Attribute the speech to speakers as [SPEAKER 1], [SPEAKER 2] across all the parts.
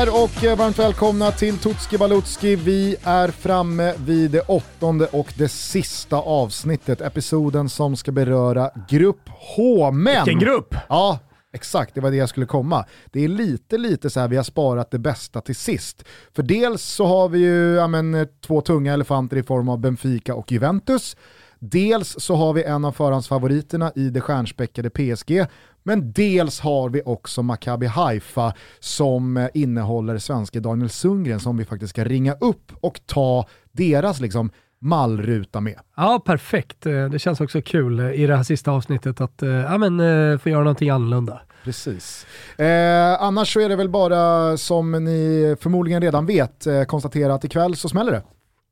[SPEAKER 1] Där och varmt välkomna till Tutski Balutski. Vi är framme vid det åttonde och det sista avsnittet, episoden som ska beröra Grupp H. Men,
[SPEAKER 2] Vilken grupp!
[SPEAKER 1] Ja, exakt, det var det jag skulle komma. Det är lite, lite så här vi har sparat det bästa till sist. För dels så har vi ju ja, men, två tunga elefanter i form av Benfica och Juventus. Dels så har vi en av förhandsfavoriterna i det stjärnspäckade PSG, men dels har vi också Maccabi Haifa som eh, innehåller svenske Daniel Sundgren som vi faktiskt ska ringa upp och ta deras liksom mallruta med.
[SPEAKER 2] Ja, perfekt. Eh, det känns också kul eh, i det här sista avsnittet att ja, men, få göra någonting annorlunda.
[SPEAKER 1] Precis. Eh, annars så är det väl bara som ni förmodligen redan vet konstatera att ikväll så smäller det.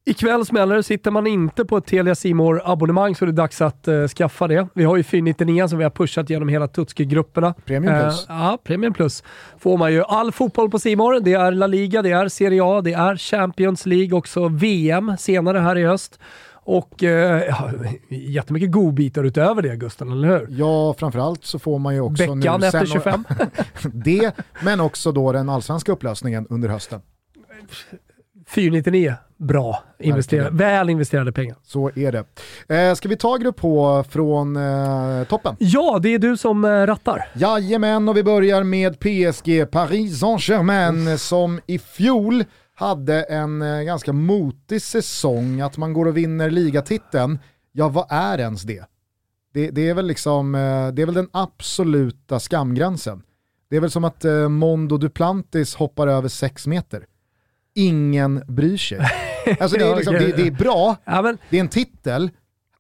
[SPEAKER 2] Ikväll smäller det. Sitter man inte på ett Telia Simor abonnemang så är det dags att uh, skaffa det. Vi har ju 499 som vi har pushat genom hela Tutski-grupperna.
[SPEAKER 1] Premium plus.
[SPEAKER 2] Uh, ja, Premium plus. Får man ju all fotboll på Simor. Det är La Liga, det är Serie A, det är Champions League, också VM senare här i höst. Och eh, ja, jättemycket godbitar utöver det Gusten, eller hur?
[SPEAKER 1] Ja, framförallt så får man ju också
[SPEAKER 2] Beckan
[SPEAKER 1] nu
[SPEAKER 2] efter 25.
[SPEAKER 1] det, men också då den allsvenska upplösningen under hösten.
[SPEAKER 2] 499, bra. Invester väl investerade pengar.
[SPEAKER 1] Så är det. Eh, ska vi ta grupp H från eh, toppen?
[SPEAKER 2] Ja, det är du som eh, rattar.
[SPEAKER 1] Jajamän, och vi börjar med PSG, Paris Saint-Germain, som i fjol hade en eh, ganska motig säsong. Att man går och vinner ligatiteln, ja vad är ens det? Det, det är, väl liksom, eh, det är väl den absoluta skamgränsen. Det är väl som att eh, Mondo Duplantis hoppar över sex meter ingen bryr sig. Alltså det är, liksom, det, det är bra, ja, men... det är en titel,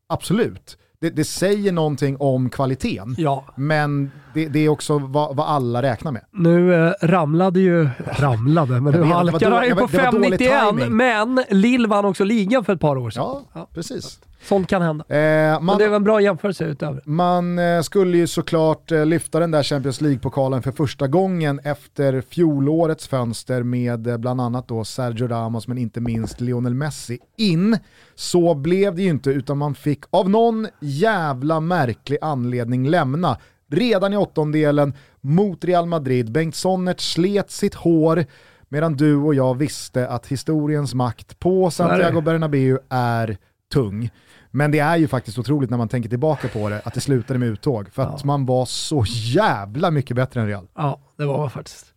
[SPEAKER 1] absolut. Det, det, säger någonting om kvaliteten, ja. men det, det, är också vad, vad, alla räknar med.
[SPEAKER 2] Nu eh, ramlade ju, ramlade, men nu halkade han ju på 5,91, men Lill vann också ligan för ett par år sedan.
[SPEAKER 1] Ja, ja. precis.
[SPEAKER 2] Sånt kan hända. Eh, man, det är en bra jämförelse utöver.
[SPEAKER 1] Man eh, skulle ju såklart eh, lyfta den där Champions League-pokalen för första gången efter fjolårets fönster med eh, bland annat då Sergio Ramos men inte minst Lionel Messi in. Så blev det ju inte utan man fick av någon jävla märklig anledning lämna redan i åttondelen mot Real Madrid. Bengt Sonnert slet sitt hår medan du och jag visste att historiens makt på Santiago Bernabéu är tung. Men det är ju faktiskt otroligt när man tänker tillbaka på det, att det slutade med uttåg. För att ja. man var så jävla mycket bättre än Real.
[SPEAKER 2] Ja, det var man faktiskt.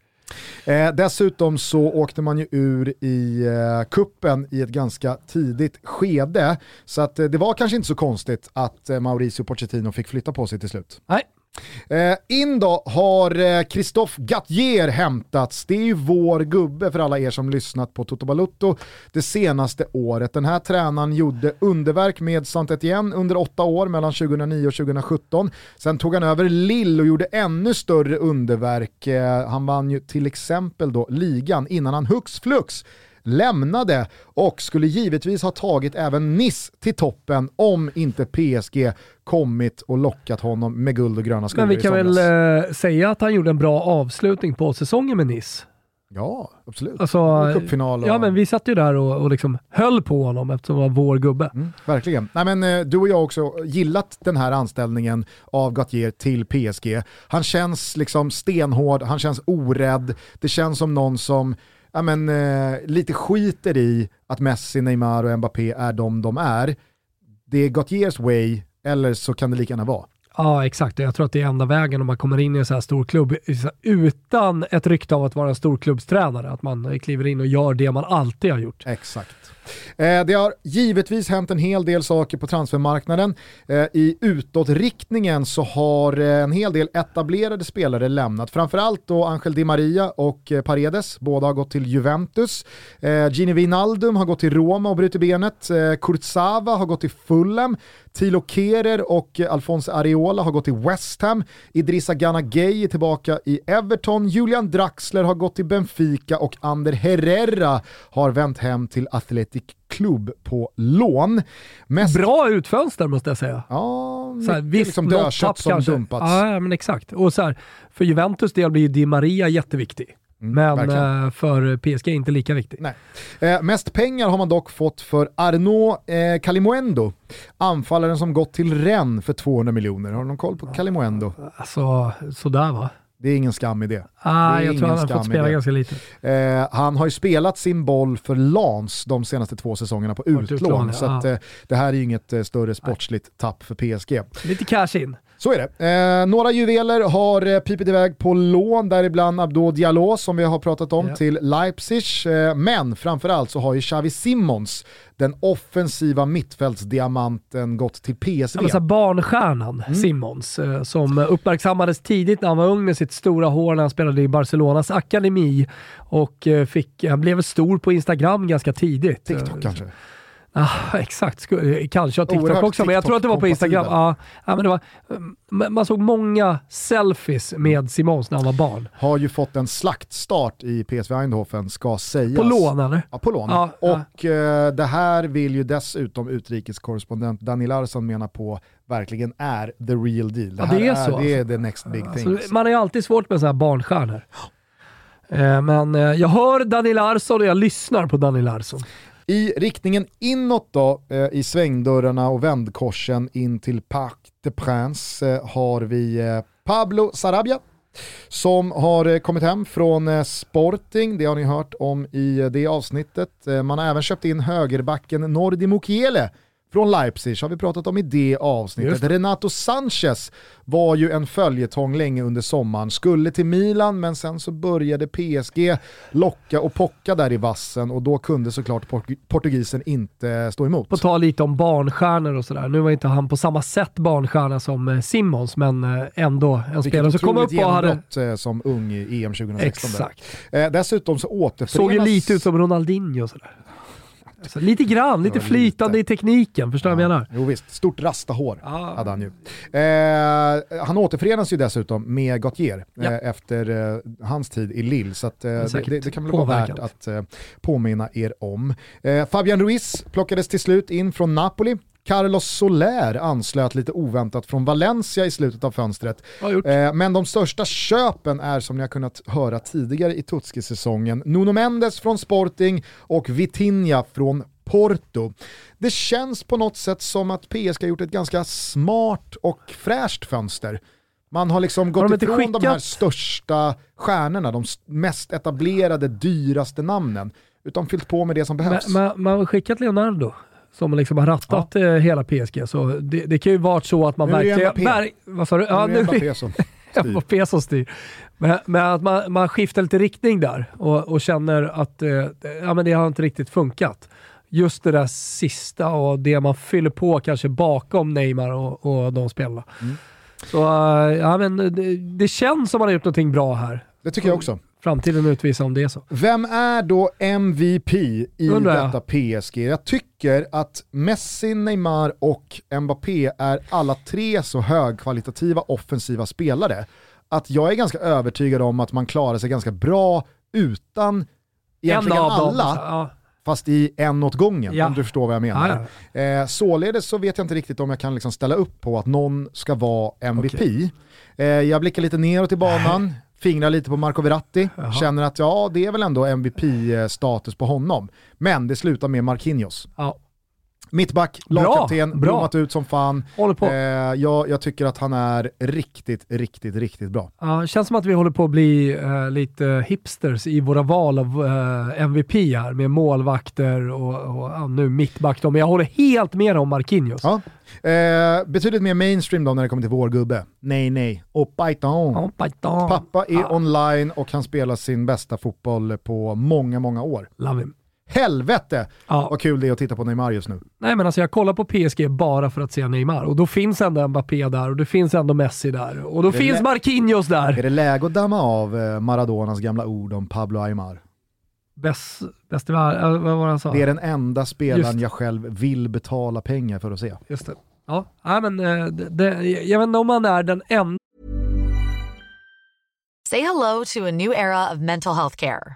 [SPEAKER 1] Eh, dessutom så åkte man ju ur i eh, kuppen i ett ganska tidigt skede. Så att, eh, det var kanske inte så konstigt att eh, Mauricio Pochettino fick flytta på sig till slut.
[SPEAKER 2] Nej,
[SPEAKER 1] Eh, in då har eh, Christophe Gattier hämtats. Det är ju vår gubbe för alla er som lyssnat på Toto Balutto det senaste året. Den här tränaren gjorde underverk med Saint-Étienne under åtta år mellan 2009 och 2017. Sen tog han över Lille och gjorde ännu större underverk. Eh, han vann ju till exempel då ligan innan han hux flux lämnade och skulle givetvis ha tagit även Nice till toppen om inte PSG kommit och lockat honom med guld och gröna skogar
[SPEAKER 2] Men vi kan väl eh, säga att han gjorde en bra avslutning på säsongen med Nice.
[SPEAKER 1] Ja, absolut.
[SPEAKER 2] Alltså, Cupfinal och... Ja, men vi satt ju där och, och liksom höll på honom eftersom han var vår gubbe. Mm,
[SPEAKER 1] verkligen. Nej, men, eh, du och jag har också gillat den här anställningen av Gautier till PSG. Han känns liksom stenhård, han känns orädd, det känns som någon som ja, men, eh, lite skiter i att Messi, Neymar och Mbappé är de de är. Det är Gautiers way, eller så kan det lika gärna vara.
[SPEAKER 2] Ja, exakt. Jag tror att det är enda vägen om man kommer in i en så här stor klubb utan ett rykte av att vara en storklubbstränare. Att man eh, kliver in och gör det man alltid har gjort.
[SPEAKER 1] Exakt. Eh, det har givetvis hänt en hel del saker på transfermarknaden. Eh, I utåtriktningen så har eh, en hel del etablerade spelare lämnat. Framförallt då Angel Di Maria och eh, Paredes, båda har gått till Juventus. Gini Wijnaldum har gått till Roma och brutit benet. Kurzawa har gått till Fulham. Tilo Kerer och Alphonse Areola har gått till West Ham. Idrissa Gana Gay är tillbaka i Everton. Julian Draxler har gått till Benfica och Ander Herrera har vänt hem till Athletic Club på lån.
[SPEAKER 2] Mest... Bra utfönster måste jag säga.
[SPEAKER 1] Ja, så här, visst, liksom dödkött som kanske. dumpats.
[SPEAKER 2] Ja, men exakt. Och så här, för Juventus del blir Di Maria jätteviktig. Mm, men verkligen. för PSG inte lika viktig.
[SPEAKER 1] Nej. Eh, mest pengar har man dock fått för Arnaud eh, anfallaren som gått till Rennes för 200 miljoner. Har du någon koll på Calimuendo?
[SPEAKER 2] Alltså, sådär va?
[SPEAKER 1] Det är ingen skam i det.
[SPEAKER 2] Ah,
[SPEAKER 1] det
[SPEAKER 2] jag tror han har fått spela ganska lite.
[SPEAKER 1] Eh, han har ju spelat sin boll för Lans de senaste två säsongerna på utlån, utlån ja. så att, eh, det här är ju inget eh, större sportsligt tapp för PSG.
[SPEAKER 2] Lite cash in.
[SPEAKER 1] Så är det. Eh, några juveler har eh, pipit iväg på lån, däribland Abdo Diallo som vi har pratat om, ja. till Leipzig. Eh, men framförallt så har ju Xavi Simmons, den offensiva mittfältsdiamanten, gått till PSV.
[SPEAKER 2] Ja, barnstjärnan mm. Simmons, eh, som uppmärksammades tidigt när han var ung med sitt stora hår när han spelade i Barcelonas akademi och eh, fick, han blev stor på Instagram ganska tidigt.
[SPEAKER 1] TikTok kanske?
[SPEAKER 2] Ah, exakt, kanske har TikTok Oerhört också, men jag tror att det var på Instagram. Ah, ah, men det var, man såg många selfies med Simons när han var barn.
[SPEAKER 1] Har ju fått en slaktstart i PSV Eindhoven, ska sägas.
[SPEAKER 2] På lån eller?
[SPEAKER 1] Ja, på lån. Ah, och eh, det här vill ju dessutom utrikeskorrespondent Daniel Larsson mena på verkligen är the real deal. Det,
[SPEAKER 2] ja, det är, är,
[SPEAKER 1] så. Det är alltså. the next big thing.
[SPEAKER 2] Alltså, man är alltid svårt med sådana här barnstjärnor. Eh, men eh, jag hör Daniel Larsson och jag lyssnar på Daniel Larsson.
[SPEAKER 1] I riktningen inåt då, eh, i svängdörrarna och vändkorsen in till Parc des Princes eh, har vi eh, Pablo Sarabia som har eh, kommit hem från eh, Sporting, det har ni hört om i eh, det avsnittet. Eh, man har även köpt in högerbacken Nordi Mukiele från Leipzig har vi pratat om i det avsnittet. Renato Sanchez var ju en följetong länge under sommaren, skulle till Milan men sen så började PSG locka och pocka där i vassen och då kunde såklart portugisen inte stå emot.
[SPEAKER 2] På tal lite om barnstjärnor och sådär, nu var inte han på samma sätt barnstjärna som eh, Simmons men eh, ändå en Vilket spelare som kom upp och hade...
[SPEAKER 1] Eh, som ung i EM 2016.
[SPEAKER 2] Exakt.
[SPEAKER 1] dessutom så återförenas...
[SPEAKER 2] Såg ju lite ut som Ronaldinho sådär. Alltså, lite grann, lite flytande lite. i tekniken, förstår du ja. vad jag menar?
[SPEAKER 1] Jo visst, stort rastahår ah. hade han ju. Eh, han återförenas ju dessutom med Gautier ja. eh, efter eh, hans tid i Lille, så att, eh, det, det, det, kan väl vara värt att eh, påminna er om. Eh, Fabian Ruiz plockades till slut in från Napoli. Carlos Soler anslöt lite oväntat från Valencia i slutet av fönstret. Eh, men de största köpen är som ni har kunnat höra tidigare i Tutski-säsongen Nuno Mendes från Sporting och Vitinha från Porto. Det känns på något sätt som att PSG har gjort ett ganska smart och fräscht fönster. Man har liksom gått har de ifrån skickat... de här största stjärnorna, de mest etablerade, dyraste namnen, utan fyllt på med det som behövs.
[SPEAKER 2] Man har skickat Leonardo som liksom har rattat ja. Eh, hela PSG. Så det, det, kan ju vara så att man verkligen... Ver, vad sa du? Ja,
[SPEAKER 1] nu är det Mbappé som styr.
[SPEAKER 2] Mbappé som styr. Men, men, att man, man skiftar lite riktning där och, och känner att eh, ja, men det har inte riktigt funkat. Just det där sista och det man fyller på kanske bakom Neymar och, och de spelarna. Mm. Så uh, ja, men det, det, känns som man har gjort någonting bra här.
[SPEAKER 1] Det tycker jag också.
[SPEAKER 2] Framtiden utvisar om det är så.
[SPEAKER 1] Vem är då MVP i Undrar detta PSG? Jag tycker att Messi, Neymar och Mbappé är alla tre så högkvalitativa offensiva spelare att jag är ganska övertygad om att man klarar sig ganska bra utan egentligen alla. Ja. Fast i en åt gången, ja. om du förstår vad jag menar. Ja, eh, således så vet jag inte riktigt om jag kan liksom ställa upp på att någon ska vara MVP. Okay. Eh, jag blickar lite neråt i banan, fingrar lite på Marco Verratti, Jaha. känner att ja, det är väl ändå MVP-status på honom. Men det slutar med Marquinhos. Ja. Mittback, lagkapten, blommat ut som fan.
[SPEAKER 2] Håller på. Eh,
[SPEAKER 1] jag, jag, tycker att han är riktigt, riktigt, riktigt bra.
[SPEAKER 2] Ja, känns som att vi håller på att bli eh, lite hipsters i våra val av eh, MVP här med målvakter och, och ja, nu mittback. Men jag håller helt med om Marquinhos.
[SPEAKER 1] Ja. Eh, betydligt mer mainstream då när det kommer till vår gubbe. Nej, nej. Och Python.
[SPEAKER 2] Oh.
[SPEAKER 1] Pappa är ah. online och han spelar sin bästa fotboll på många, många år.
[SPEAKER 2] Love him.
[SPEAKER 1] Helvete ja. vad kul det är att titta på Neymar just nu.
[SPEAKER 2] Nej men alltså jag kollar på PSG bara för att se Neymar och då finns ändå Mbappé där och det finns ändå Messi där och då finns Marquinhos där.
[SPEAKER 1] Är det läge att damma av eh, Maradonas gamla ord om Pablo Aymar?
[SPEAKER 2] Bäst, bäst i världen, vad var det han sa?
[SPEAKER 1] Det är den enda spelaren jag själv vill betala pengar för att se.
[SPEAKER 2] Just det. Ja, nej, men eh, det, det, jag vet inte om man är den enda.
[SPEAKER 3] Say hello to a new era of mental health care.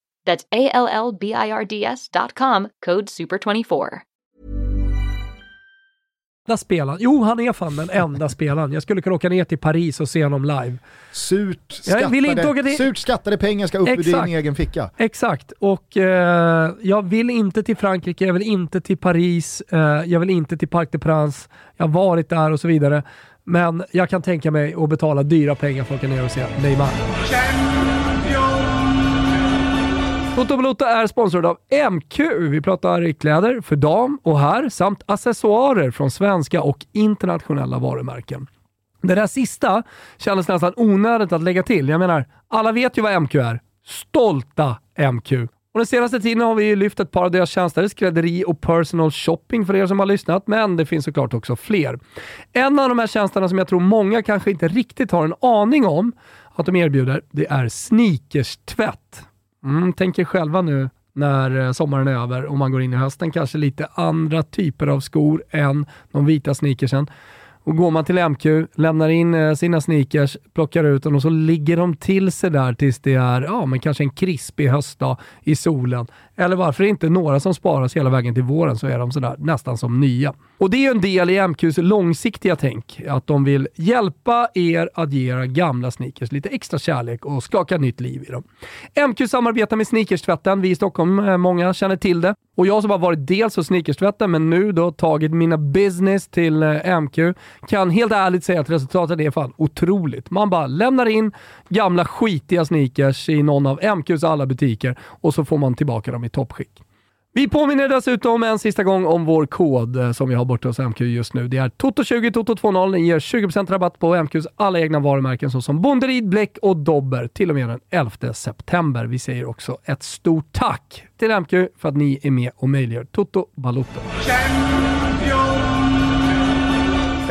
[SPEAKER 4] That's A L L B I R D S dot com, code SUPER24.
[SPEAKER 2] enda spelaren. Jo, han är fan den enda spelaren. Jag skulle kunna åka ner till Paris och se honom live.
[SPEAKER 1] Surt
[SPEAKER 2] Jag vill inte åka
[SPEAKER 1] skattade,
[SPEAKER 2] till-
[SPEAKER 1] surt skattade pengar ska upp ur
[SPEAKER 2] Exakt.
[SPEAKER 1] din egen ficka.
[SPEAKER 2] Exakt, och eh, jag vill inte till Frankrike, jag vill inte till Paris, eh, jag vill inte till Parc des Princes. Jag har varit där och så vidare. Men jag kan tänka mig att betala dyra pengar för att åka ner och se Neymar. Toto är sponsrad av MQ. Vi pratar kläder för dam och herr samt accessoarer från svenska och internationella varumärken. Det där sista kändes nästan onödigt att lägga till. Jag menar, alla vet ju vad MQ är. Stolta MQ. Och den senaste tiden har vi ju lyft ett par av deras tjänster, skrädderi och personal shopping för er som har lyssnat, men det finns såklart också fler. En av de här tjänsterna som jag tror många kanske inte riktigt har en aning om att de erbjuder, det är sneakerstvätt. Mm, tänk er själva nu när eh, sommaren är över och man går in i hösten, kanske lite andra typer av skor än de vita sneakersen. Och går man till MQ, lämnar in eh, sina sneakers, plockar ut dem och så ligger de till sig där tills det är ja, men kanske en krispig höstdag i solen. Eller varför inte några som sparas hela vägen till våren så är de sådär nästan som nya. Och det är ju en del i MQs långsiktiga tänk, att de vill hjälpa er att ge era gamla sneakers lite extra kärlek och skaka nytt liv i dem. MQ samarbetar med Sneakerstvätten, vi i Stockholm, eh, många känner till det. Och jag som har varit dels hos Sneakerstvätten men nu då tagit mina business till eh, MQ kan helt ärligt säga att resultatet är fan otroligt. Man bara lämnar in gamla skitiga sneakers i någon av MQs alla butiker och så får man tillbaka dem i toppskick. Vi påminner dessutom en sista gång om vår kod eh, som vi har borta hos MQ just nu. Det är TOTO20 TOTO20. Ni ger 20% rabatt på MQs alla egna varumärken såsom Bonderid, Bläck och Dobber till och med den 11 september. Vi säger också ett stort tack till MQ för att ni är med och möjliggör Toto Balotto.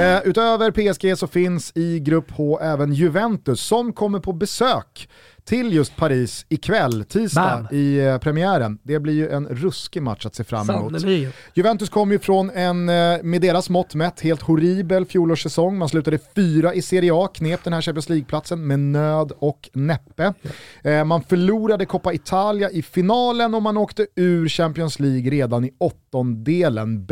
[SPEAKER 1] Eh, utöver PSG så finns i Grupp H även Juventus som kommer på besök till just Paris ikväll, tisdag,
[SPEAKER 2] Bam.
[SPEAKER 1] i eh, premiären. Det blir ju en ruskig match att se fram emot.
[SPEAKER 2] Sannerligen.
[SPEAKER 1] Juventus kom ju från en, eh, med deras mått mätt, helt horribel fjolårssäsong. Man slutade fyra i Serie A, knep den här Champions League-platsen med nöd och näppe. Eh, Man förlorade Coppa Italia i finalen och man åkte ur Champions League redan i åttondelen.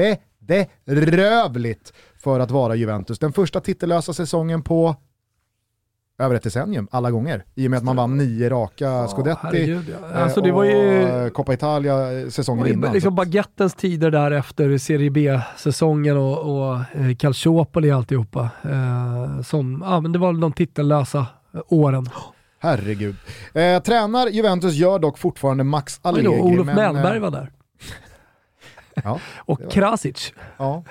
[SPEAKER 1] Bedrövligt för att vara Juventus. Den första titellösa säsongen på över ett decennium, alla gånger. I och med att man vann nio raka Scudetti
[SPEAKER 2] herregud, ja.
[SPEAKER 1] eh,
[SPEAKER 2] Alltså, det var ju-
[SPEAKER 1] och Coppa Italia eh, säsongen
[SPEAKER 2] Det var
[SPEAKER 1] innan.
[SPEAKER 2] ju liksom baguettens tider där efter Serie B-säsongen och, och eh, Calciopoli alltihopa. Eh, som, ja, men det var de titellösa åren.
[SPEAKER 1] Herregud. Eh, tränar Juventus gör dock fortfarande Max Allegri.
[SPEAKER 2] då, Olof
[SPEAKER 1] men,
[SPEAKER 2] Mellberg var där.
[SPEAKER 1] Ja,
[SPEAKER 2] Och
[SPEAKER 1] var-
[SPEAKER 2] Krasic.
[SPEAKER 1] ja.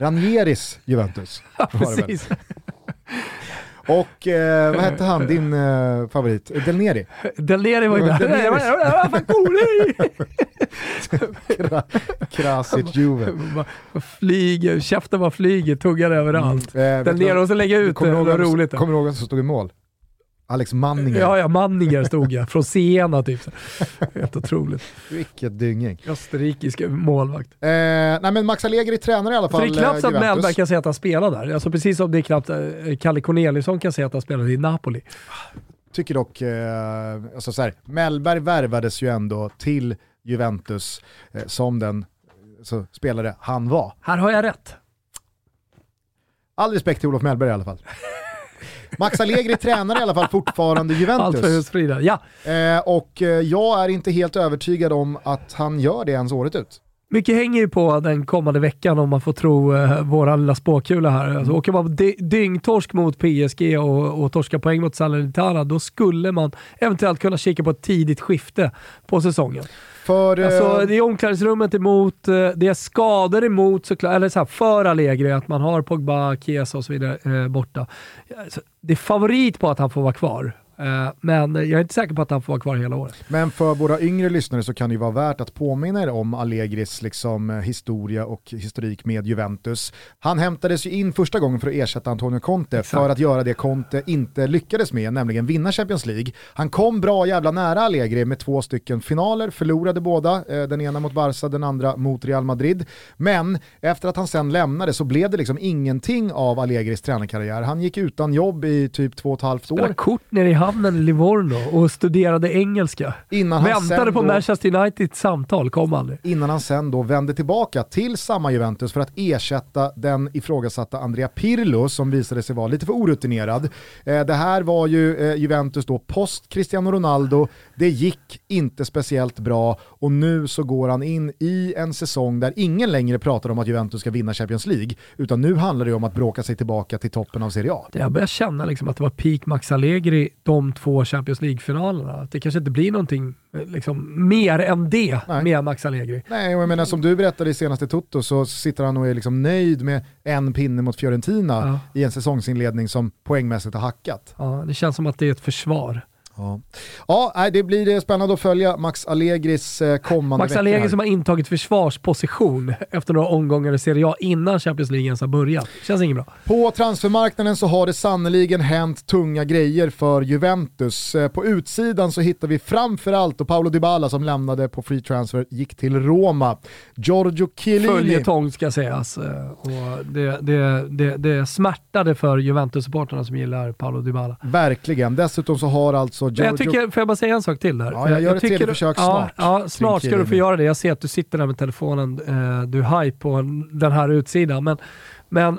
[SPEAKER 1] Ranieris Juventus.
[SPEAKER 2] Ja, precis.
[SPEAKER 1] Och eh, vad hette han, din eh, favorit? Del Neri?
[SPEAKER 2] Del Neri var ju där.
[SPEAKER 1] Krasic Juve.
[SPEAKER 2] Flyger, käften bara flyger, tuggar överallt.
[SPEAKER 1] Eh, vet
[SPEAKER 2] Del Neri och så lägga ut det,
[SPEAKER 1] kommer
[SPEAKER 2] det roligt.
[SPEAKER 1] Kommer du ihåg vem som stod i mål? Alex Manninger.
[SPEAKER 2] Ja, ja, Manninger stod jag. Från Siena typ. Helt otroligt.
[SPEAKER 1] Vilket dynging.
[SPEAKER 2] Österrikisk målvakt.
[SPEAKER 1] Eh, nej men Max Allegri tränar i alla fall
[SPEAKER 2] Så det är knappt så att. Mellberg kan säga att han spelar där. Alltså precis som det är knappt eh, Kalle Corneliusson kan säga att han spelade i Napoli.
[SPEAKER 1] Tycker dock, eh, alltså så här, Mellberg värvades ju ändå till Juventus eh, som den så, spelare han var.
[SPEAKER 2] Här har jag rätt.
[SPEAKER 1] All respekt till Olof Mellberg i alla fall. Max Allegri tränar i alla fall fortfarande
[SPEAKER 2] Allt för
[SPEAKER 1] Juventus.
[SPEAKER 2] husfrida. Ja,
[SPEAKER 1] Eh, och eh, jag är inte helt övertygad om att han gör det ens året ut.
[SPEAKER 2] mycket hänger ju på den kommande veckan om man får tro eh, våra lilla spåkula här. Alltså, åker man dy- dyngtorsk mot PSG och, och torska poäng mot Salernitana, då skulle man eventuellt kunna kika på ett tidigt skifte på säsongen.
[SPEAKER 1] För, eh,
[SPEAKER 2] Alltså, det är omklädningsrummet emot, eh, det är skador emot såklart, eller så här, för Allegri, att man har Pogba, Chiesa och så vidare eh, borta. Det är favorit på att han får vara kvar, eh, men jag är inte säker på att han får vara kvar hela året.
[SPEAKER 1] Men för våra yngre lyssnare så kan det ju vara värt att påminna er om Allegris liksom, eh, historia och historik med Juventus. Han hämtades ju in första gången för att ersätta Antonio Conte
[SPEAKER 2] Exakt.
[SPEAKER 1] för att göra det Conte inte lyckades med, nämligen vinna Champions League. Han kom bra jävla nära Allegri med två stycken finaler, förlorade båda, eh, den ena mot Barca, den andra mot Real Madrid. Men efter att han sen lämnade så blev det liksom ingenting av Allegris tränarkarriär. Han gick utan jobb i typ två och ett halvt
[SPEAKER 2] Spelade
[SPEAKER 1] år.
[SPEAKER 2] kort nere i hamnen i Livorno och studerade engelska.
[SPEAKER 1] Innan han
[SPEAKER 2] Väntade på
[SPEAKER 1] då-
[SPEAKER 2] Manchester Uniteds samtal, kom aldrig.
[SPEAKER 1] innan han sen då vände tillbaka till samma Juventus för att ersätta den ifrågasatta Andrea Pirlo som visade sig vara lite för orutinerad. Eh, det här var ju eh, Juventus då post Cristiano Ronaldo, det gick inte speciellt bra och nu så går han in i en säsong där ingen längre pratar om att Juventus ska vinna Champions League, utan nu handlar det om att bråka sig tillbaka till toppen av Serie A.
[SPEAKER 2] Jag börjar känna liksom att det var peak Max Allegri de två Champions League-finalerna. Det kanske inte blir någonting eh, liksom, mer än det
[SPEAKER 1] Nej.
[SPEAKER 2] med Max Allegri.
[SPEAKER 1] Nej, och jag menar som du berättade i senaste Toto så sitter han och är liksom nöjd med en pinne mot Fiorentina
[SPEAKER 2] Ja.
[SPEAKER 1] i en säsongsinledning som poängmässigt har hackat.
[SPEAKER 2] Ja, det känns som att det är ett försvar.
[SPEAKER 1] Ja, ja det blir eh, spännande att följa Max Allegris eh, kommande
[SPEAKER 2] Max Allegri som har intagit försvarsposition efter några omgångar i Serie A innan Champions League ens har börjat. Känns inget bra.
[SPEAKER 1] På transfermarknaden så har det sannoliken hänt tunga grejer för Juventus. Eh, På utsidan så hittar vi framförallt och Paolo Dybala som lämnade på free transfer gick till Roma. Giorgio Chiellini.
[SPEAKER 2] Följetong ska sägas. Och det, det, det, det smärtade för Juventus-supportrarna som gillar Paolo Dybala.
[SPEAKER 1] Verkligen. Dessutom så har alltså Giorgio...
[SPEAKER 2] jag tycker, får jag bara säga en sak till där?
[SPEAKER 1] Ja, jag gör ett
[SPEAKER 2] tycker-
[SPEAKER 1] tredje försök
[SPEAKER 2] ja,
[SPEAKER 1] snart.
[SPEAKER 2] Ja, snart ska du få göra det. Jag ser att du sitter där med telefonen. Eh, du är hype på den här utsidan. Men, men,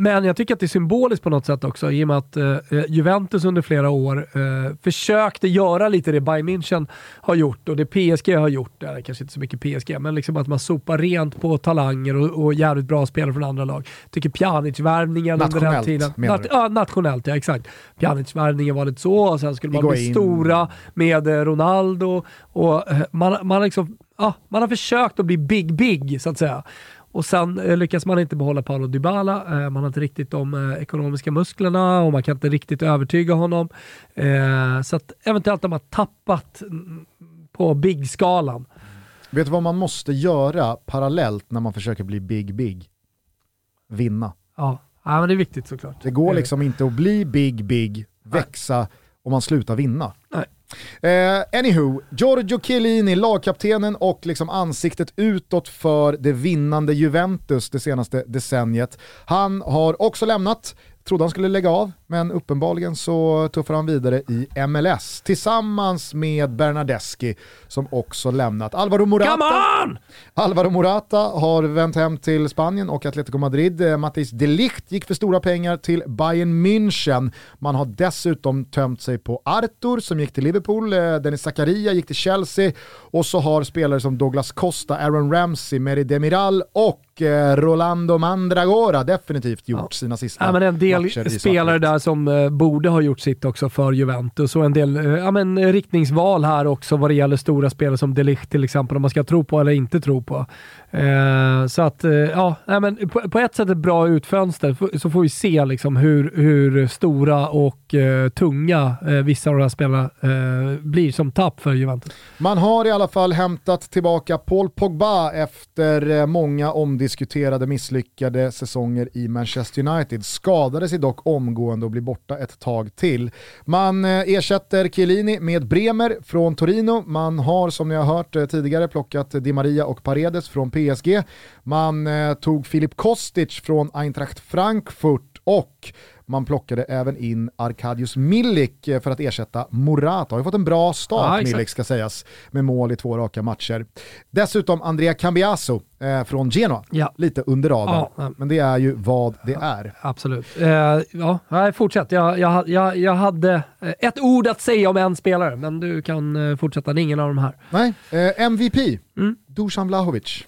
[SPEAKER 2] men jag tycker att det är symboliskt på något sätt också i och med att eh, Juventus under flera år eh, försökte göra lite det Bayern München har gjort och det PSG har gjort. Eh, kanske inte så mycket PSG, men liksom att man sopar rent på talanger och, och jävligt bra spelare från andra lag. Tycker Pjanic-värvningen under den tiden.
[SPEAKER 1] du?
[SPEAKER 2] ja, nationellt, ja exakt. Pjanic-värvningen var lite så och sen skulle man bli
[SPEAKER 1] Higuain.
[SPEAKER 2] stora med eh, Ronaldo och eh, man, man, liksom, ja, man har försökt att bli big, big så att säga. Och sen eh, lyckas man inte behålla Paolo Dybala, eh, man har inte riktigt de eh, ekonomiska musklerna och man kan inte riktigt övertyga honom. Eh, så att eventuellt har man tappat mm, på big-skalan.
[SPEAKER 1] Vet du vad man måste göra parallellt när man försöker bli big big? Vinna.
[SPEAKER 2] Ja. ja, men det är viktigt såklart.
[SPEAKER 1] Det går
[SPEAKER 2] Eh,
[SPEAKER 1] liksom inte att bli big big, växa om man slutar vinna.
[SPEAKER 2] Nej.
[SPEAKER 1] Eh, anywho, Giorgio Chiellini, lagkaptenen och liksom ansiktet utåt för det vinnande Juventus det senaste decenniet. Han har också lämnat, trodde han skulle lägga av, men uppenbarligen så tuffar han vidare i MLS tillsammans med Bernardeschi som också lämnat. Alvaro Morata,
[SPEAKER 2] Come on!
[SPEAKER 1] Alvaro Morata har vänt hem till Spanien och Atletico Madrid. Eh, Matthijs de Ligt gick för stora pengar till Bayern München. Man har dessutom tömt sig på Arthur som gick till Liverpool, eh, Dennis Zakaria gick till Chelsea och så har spelare som Douglas Costa, Aaron Ramsey, Meri Demiral och eh, Rolando Mandragora definitivt gjort sina sista
[SPEAKER 2] Ja, men en del
[SPEAKER 1] matcher i
[SPEAKER 2] spelare som eh, borde ha gjort sitt också för Juventus och en del eh, ja, men, eh, riktningsval här också vad det gäller stora spelare som Delicht till exempel, om man ska tro på eller inte tro på. Eh, så att, ja, men på, på ett sätt ett bra utfönster, så får vi se liksom hur, hur stora och eh, tunga eh, vissa av de här spelarna eh, blir som tapp för Juventus.
[SPEAKER 1] Man har i alla fall hämtat tillbaka Paul Pogba efter många omdiskuterade misslyckade säsonger i Manchester United. Skadade sig dock omgående då bli borta ett tag till. Man eh, ersätter Chiellini med Bremer från Torino. Man har som ni har hört eh, tidigare plockat Di Maria och Paredes från PSG. Man eh, tog Filip Kostic från Eintracht Frankfurt och man plockade även in Arkadius Milik eh, för att ersätta Morata. Har ju fått en bra start, ja, Milik ska sägas, med mål i två raka matcher. Dessutom Andrea Cambiaso eh, från Genoa, ja. lite under radarn. Ja, men det är ju vad det är.
[SPEAKER 2] Absolut. Eh, ja, fortsätt. Jag, jag, jag, jag hade eh, ett ord att säga om en spelare, men du kan eh, fortsätta. Det är ingen av de här.
[SPEAKER 1] Nej, eh, MVP, mm. Dusan Vlahovic.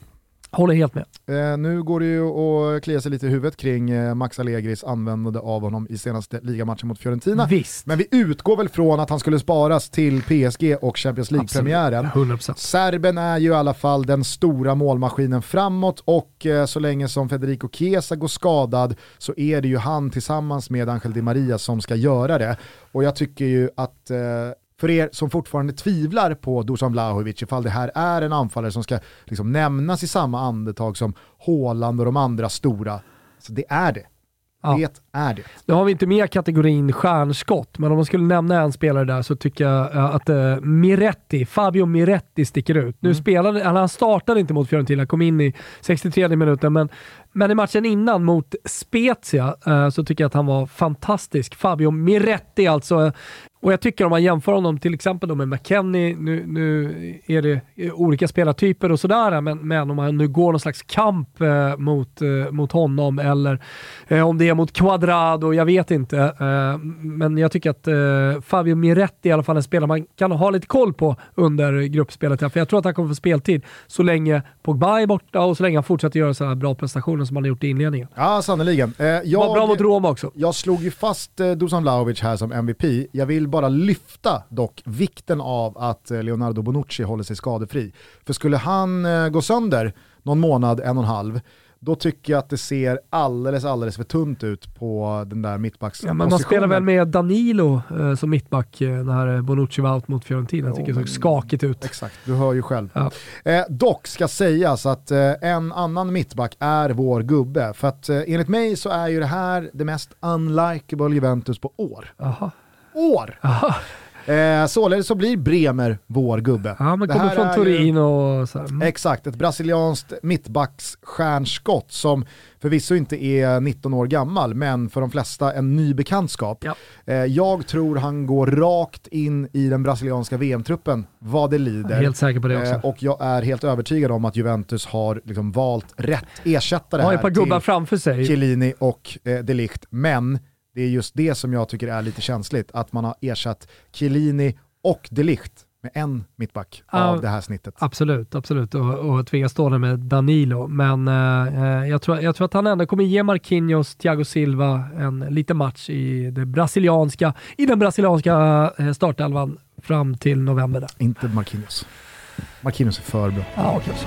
[SPEAKER 2] Håller helt med.
[SPEAKER 1] Eh, nu går det ju att klia sig lite i huvudet kring eh, Max Allegris användande av honom i senaste ligamatchen mot Fiorentina.
[SPEAKER 2] Visst.
[SPEAKER 1] Men vi utgår väl från att han skulle sparas till PSG och Champions League-premiären. Serben är ju i alla fall den stora målmaskinen framåt och eh, så länge som Federico Chiesa går skadad så är det ju han tillsammans med Angel Di Maria som ska göra det. Och jag tycker ju att eh, för er som fortfarande tvivlar på Dusan Vlahovic, ifall det här är en anfallare som ska liksom nämnas i samma andetag som Håland och de andra stora, så det är det. Ja. Det är det.
[SPEAKER 2] Nu har vi inte med kategorin stjärnskott, men om man skulle nämna en spelare där så tycker jag eh, att uh, Miretti, Fabio Miretti sticker ut. Nu mm. spelade, han startade inte mot Fiorentina, kom in i 63 minuten, men, men i matchen innan mot Spezia eh, så tycker jag att han var fantastisk. Fabio Miretti alltså, och jag tycker om man jämför honom till exempel med McKennie, nu, nu är det olika spelartyper och sådär, men, men om man nu går någon slags kamp eh, mot, eh, mot honom eller eh, om det är mot Quadrado, jag vet inte. Eh, men jag tycker att eh, Fabio Miretti i alla fall är en spelare man kan ha lite koll på under gruppspelet. Här, för jag tror att han kommer få speltid så länge Pogba är borta och så länge han fortsätter göra sådana här bra prestationer som han har gjort i inledningen.
[SPEAKER 1] Ja, sannerligen.
[SPEAKER 2] Eh, jag, var bra mot Roma också.
[SPEAKER 1] Jag slog ju fast eh, Dusan Vlahovic här som MVP. Jag vill bara lyfta dock vikten av att eh, Leonardo Bonucci håller sig skadefri. För skulle han eh, gå sönder någon månad, en och en halv, då tycker jag att det ser alldeles, alldeles för tunt ut på den där mittbackspositionen.
[SPEAKER 2] Ja, man spelar väl med Danilo eh, som mittback eh, när Bonucci var out mot Fiorentina. Jag tycker det såg skakigt ut.
[SPEAKER 1] Exakt, du hör ju själv. Ja. Eh, dock ska sägas att eh, en annan mittback är vår gubbe. För att eh, enligt mig så är ju det här det mest unlikable Juventus på år.
[SPEAKER 2] Aha
[SPEAKER 1] år. Eh, således så blir Bremer vår gubbe.
[SPEAKER 2] Ja, men kommer från Turin och så mm.
[SPEAKER 1] Exakt, ett brasilianskt mittbacksstjärnskott som förvisso inte är 19 år gammal, men för de flesta en ny bekantskap. Ja. Eh, jag tror han går rakt in i den brasilianska VM-truppen vad det lider. Jag
[SPEAKER 2] är helt säker på det också. Eh,
[SPEAKER 1] och jag är helt övertygad om att Juventus har liksom valt rätt ersättare
[SPEAKER 2] här ett par gubbar framför sig.
[SPEAKER 1] Chiellini och eh, Delicht, men det är just det som jag tycker är lite känsligt, att man har ersatt Chiellini och Delicht med en mittback av det här snittet.
[SPEAKER 2] Absolut, absolut. Och, och där med Danilo. Men eh, jag, tror, jag tror att han ändå kommer ge Marquinhos, Thiago Silva en liten match i, det brasilianska, i den brasilianska eh, startelvan fram till november. Där.
[SPEAKER 1] Inte Marquinhos. Marquinhos är för bra.
[SPEAKER 2] Ja, kanske.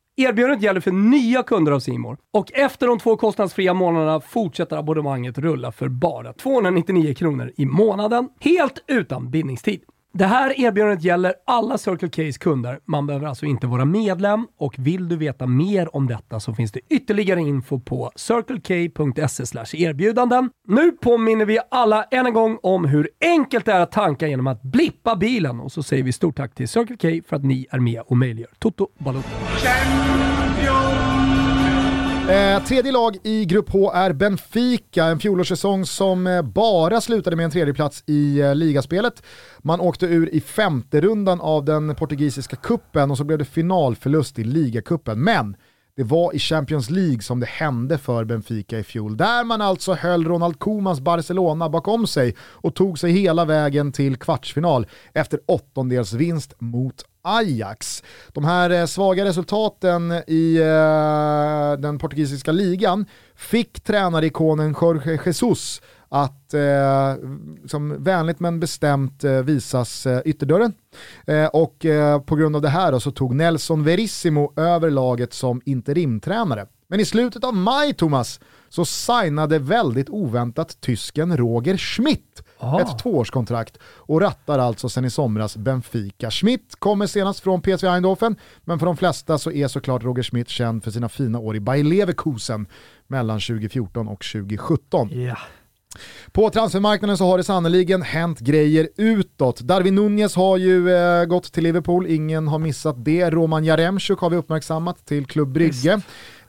[SPEAKER 2] Erbjudandet gäller för nya kunder av Simor och efter de två kostnadsfria månaderna fortsätter abonnemanget rulla för bara 299 kronor i månaden, helt utan bindningstid. Det här erbjudandet gäller alla Circle K's kunder. Man behöver alltså inte vara medlem och vill du veta mer om detta så finns det ytterligare info på circlek.se erbjudanden. Nu påminner vi alla än en gång om hur enkelt det är att tanka genom att blippa bilen och så säger vi stort tack till Circle K för att ni är med och möjliggör Toto Balotto.
[SPEAKER 1] Eh, tredje lag i Grupp H är Benfica, en fjolårssäsong som eh, bara slutade med en tredjeplats i eh, ligaspelet. Man åkte ur i femte rundan av den portugisiska kuppen och så blev det finalförlust i ligacupen. Men det var i Champions League som det hände för Benfica i fjol, där man alltså höll Ronald Komans Barcelona bakom sig och tog sig hela vägen till kvartsfinal efter åttondelsvinst mot Ajax. De här eh, svaga resultaten i eh, den portugisiska ligan fick tränarikonen Jorge Jesus att eh, som vänligt men bestämt eh, visas eh, ytterdörren. Eh, och eh, på grund av det här då, så tog Nelson Verissimo över laget som interimtränare. Men i slutet av maj, Thomas, så signade väldigt oväntat tysken Roger Schmidt
[SPEAKER 2] Ah.
[SPEAKER 1] ett tvåårskontrakt och rattar alltså sen i somras Benfica. Schmidt kommer senast från PSV Eindhoven, men för de flesta så är såklart Roger Schmidt känd för sina fina år i Bayer Leverkusen mellan 2014 och 2017.
[SPEAKER 2] Ja.
[SPEAKER 1] På transfermarknaden så har det sannoliken hänt grejer utåt. Darwin Nunez har ju eh, gått till Liverpool, ingen har missat det. Roman Jaremchuk har vi uppmärksammat till Klubb Brygge.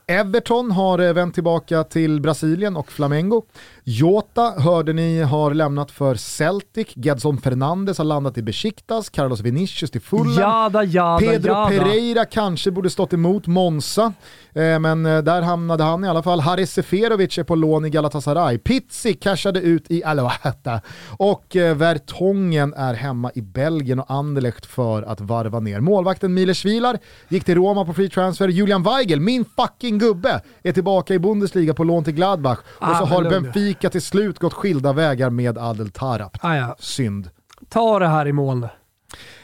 [SPEAKER 1] Everton har eh, vänt tillbaka till Brasilien och Flamengo. Jota hörde ni har lämnat för Celtic, Gedson Fernandes har landat i Besiktas, Carlos Vinicius till Fulham.
[SPEAKER 2] Jada, jada,
[SPEAKER 1] Pedro
[SPEAKER 2] jada.
[SPEAKER 1] Pereira kanske borde stått emot Monza, eh, men eh, där hamnade han i alla fall. Haris Seferovic är på lån i Galatasaray. Pizzi cashade ut i Alouetta och eh, Vertongen är hemma i Belgien och Anderlecht för att varva ner. Målvakten Miles Vilar gick till Roma på free transfer. Julian Weigel, min fucking gubbe, är tillbaka i Bundesliga på lån till Gladbach. Och
[SPEAKER 2] Ah,
[SPEAKER 1] så har
[SPEAKER 2] lugn.
[SPEAKER 1] Benfica till slut gått skilda vägar med Adel Tarap.
[SPEAKER 2] Ah, ja.
[SPEAKER 1] Synd.
[SPEAKER 2] Ta det här i mål nu.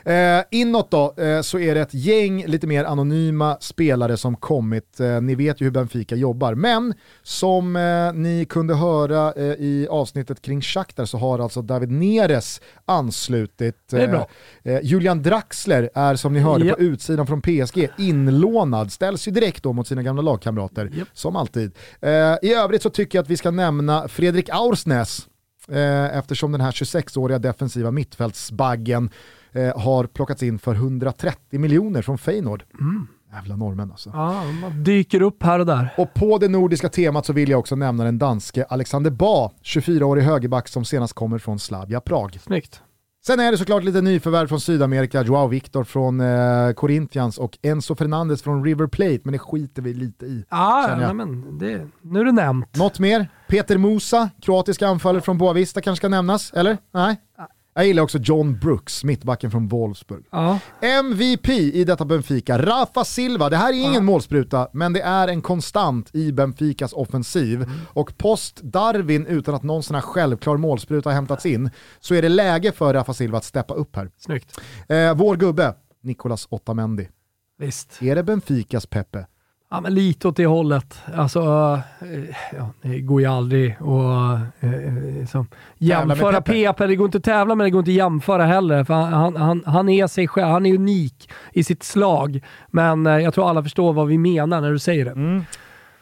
[SPEAKER 1] Eh, inåt då, eh, så är det ett gäng lite mer anonyma spelare som kommit. Eh, ni vet ju hur Benfica jobbar, men som eh, ni kunde höra eh, i avsnittet kring Shakhtar så har alltså David Neres anslutit.
[SPEAKER 2] Det är bra.
[SPEAKER 1] Eh, Julian Draxler är som ni hörde
[SPEAKER 2] Ja.
[SPEAKER 1] på utsidan från PSG inlånad, ställs ju direkt då mot sina gamla lagkamrater,
[SPEAKER 2] Japp.
[SPEAKER 1] som alltid. Eh, I övrigt så tycker jag att vi ska nämna Fredrik Aursnäs, eh, eftersom den här 26-åriga defensiva mittfältsbaggen eh, har plockats in för 130 miljoner från Feyenoord. Jävla norrmän alltså.
[SPEAKER 2] Ja, man dyker upp här och där.
[SPEAKER 1] Och på det nordiska temat så vill jag också nämna den danske Alexander Ba, 24-årig högerback som senast kommer från Slavia Prag.
[SPEAKER 2] Snyggt.
[SPEAKER 1] Sen är det såklart lite nyförvärv från Sydamerika, Joao Victor från eh, Corinthians och Enzo Fernandes från River Plate, men det skiter vi lite i.
[SPEAKER 2] Ja,
[SPEAKER 1] jag.
[SPEAKER 2] nej, men det, nu är det nämnt.
[SPEAKER 1] Något mer? Peter Musa, kroatiska anfallare från Boavista kanske ska nämnas, eller? Nej? Jag gillar också John Brooks, mittbacken från Wolfsburg.
[SPEAKER 2] Ja.
[SPEAKER 1] MVP i detta Benfica, Rafa Silva. Det här är ingen målspruta, men det är en konstant i Benficas offensiv. Och post Darwin, utan att någon sån här självklar målspruta har hämtats in, så är det läge för Rafa Silva att steppa upp här.
[SPEAKER 2] Snyggt.
[SPEAKER 1] Eh, vår gubbe, Nicolas Otamendi.
[SPEAKER 2] Visst.
[SPEAKER 1] Är det Benficas Peppe?
[SPEAKER 2] Ja, men lite åt det hållet. Alltså, eh, ja, det går ju aldrig att eh, eh, som, jämföra
[SPEAKER 1] med Pepe.
[SPEAKER 2] Det går inte att tävla men det går inte att jämföra heller. För han, han, han, är sig själv, han är unik i sitt slag. Men eh, jag tror alla förstår vad vi menar när du säger det.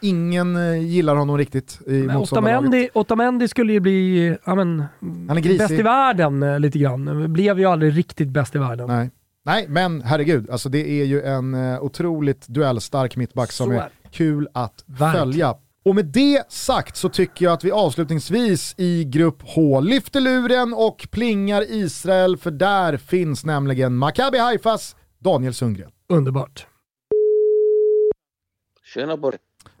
[SPEAKER 1] Ingen eh, gillar honom riktigt i.
[SPEAKER 2] Otamendi, Otamendi skulle ju bli ja, men, bäst i världen lite grann. Blev ju aldrig riktigt bäst i världen.
[SPEAKER 1] Nej. Nej, men herregud, alltså det är ju en eh, otroligt duellstark mittback som är kul att
[SPEAKER 2] Verkligen.
[SPEAKER 1] följa. Och med det sagt så tycker jag att vi avslutningsvis i grupp H lyfter luren och plingar Israel, för där finns nämligen Maccabi Haifas Daniel Sundgren.
[SPEAKER 2] Underbart.
[SPEAKER 5] Tjena Borre.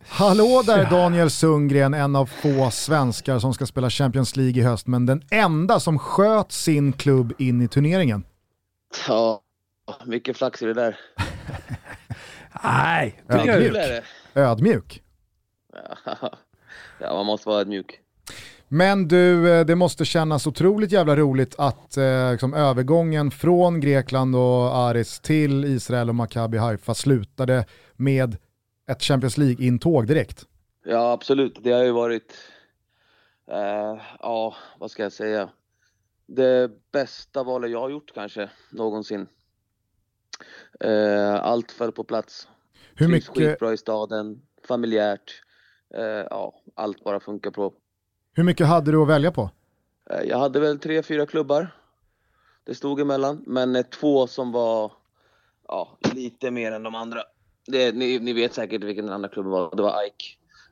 [SPEAKER 1] Hallå där Daniel Sundgren, en av få svenskar som ska spela Champions League i höst, men den enda som sköt sin klubb in i turneringen.
[SPEAKER 5] Ja, mycket flax i det där.
[SPEAKER 2] Nej,
[SPEAKER 5] det.
[SPEAKER 1] Ödmjuk.
[SPEAKER 5] Ja, man måste vara ödmjuk.
[SPEAKER 1] Men du, eh, det måste kännas otroligt jävla roligt att eh, liksom, övergången från Grekland och Aris till Israel och Maccabi Haifa slutade med ett Champions League-intåg direkt.
[SPEAKER 5] Ja, absolut. Det har ju varit, eh, ja, vad ska jag säga? Det bästa valet jag har gjort kanske någonsin. Eh, allt föll på plats.
[SPEAKER 1] Hur mycket,
[SPEAKER 5] skitbra i staden, familjärt. Eh, ja, allt bara funkar på.
[SPEAKER 1] hur mycket hade du att välja på?
[SPEAKER 5] Eh, Jag hade väl tre, fyra klubbar. Det stod emellan, men eh, två som var ja, lite mer än de andra. Det, ni, ni vet säkert vilken den andra klubben var. Det var Ike.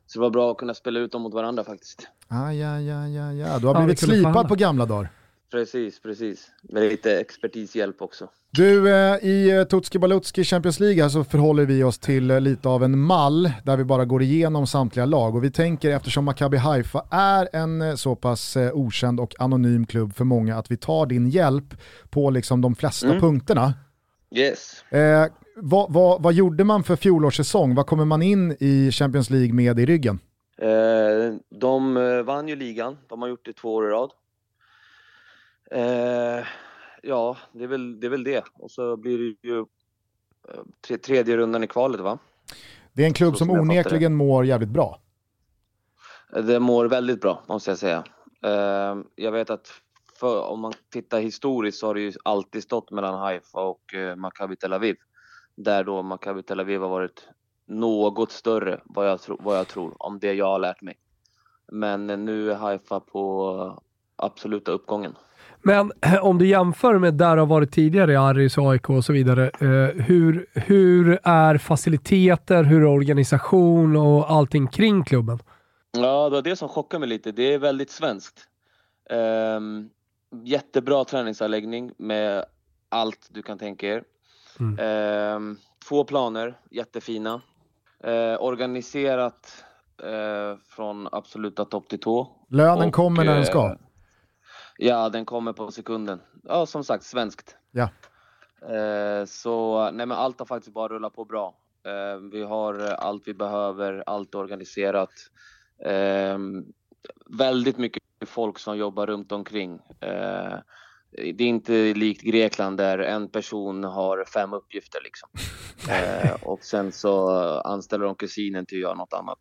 [SPEAKER 5] Så det var bra att kunna spela ut dem mot varandra faktiskt.
[SPEAKER 1] Ah, ja, ja, ja, ja. Du har
[SPEAKER 2] Ja,
[SPEAKER 1] blivit slipad på gamla dagar.
[SPEAKER 5] Precis, precis. Med lite expertishjälp också.
[SPEAKER 1] Du, eh, i eh, Tutski Balutski Champions League här så förhåller vi oss till eh, lite av en mall där vi bara går igenom samtliga lag och vi tänker eftersom Maccabi Haifa är en så pass okänd och anonym klubb för många att vi tar din hjälp på liksom de flesta
[SPEAKER 5] Mm.
[SPEAKER 1] punkterna.
[SPEAKER 5] Yes.
[SPEAKER 1] Eh, vad, vad, vad gjorde man för fjolårssäsong? Vad kommer man in i Champions League med i ryggen?
[SPEAKER 5] Eh, de vann ju ligan. De har gjort det två år i rad. Eh, ja, det är, väl, det är väl det. Och så blir det ju eh, tre, tredje rundan i kvalet va?
[SPEAKER 1] Det är en klubb som
[SPEAKER 5] som
[SPEAKER 1] onekligen mår jävligt bra.
[SPEAKER 5] Det mår väldigt bra måste jag säga. Eh, jag vet att för, om man tittar historiskt så har det ju alltid stått mellan Haifa och eh, Maccabi Tel Aviv. Där då Maccabi Tel Aviv har varit något större vad jag, tro, vad jag tror om det jag har lärt mig. Men eh, nu är Haifa på eh, absoluta uppgången.
[SPEAKER 2] Men eh, om du jämför med där du har varit tidigare i Aris, AIK och så vidare. Eh, hur, hur är faciliteter, hur är organisation och allting kring klubben?
[SPEAKER 5] Ja, det var det som chockade mig lite. Det är väldigt svenskt. Ehm, jättebra träningsanläggning med allt du kan tänka er.
[SPEAKER 2] Mm.
[SPEAKER 5] Ehm, två planer, jättefina. Eh, organiserat eh, från absoluta topp till tå.
[SPEAKER 1] Lönen
[SPEAKER 5] Och,
[SPEAKER 1] kommer när den ska.
[SPEAKER 5] Ja, den kommer på sekunden. Ja, som sagt, svenskt.
[SPEAKER 1] Ja.
[SPEAKER 5] Eh, så nej, men allt har faktiskt bara rullat på bra. Eh, vi har allt vi behöver, allt organiserat. Eh, väldigt mycket folk som jobbar runt omkring. Eh, det är inte likt Grekland där en person har fem uppgifter liksom. Eh, och sen så anställer de kusinen till att göra något annat.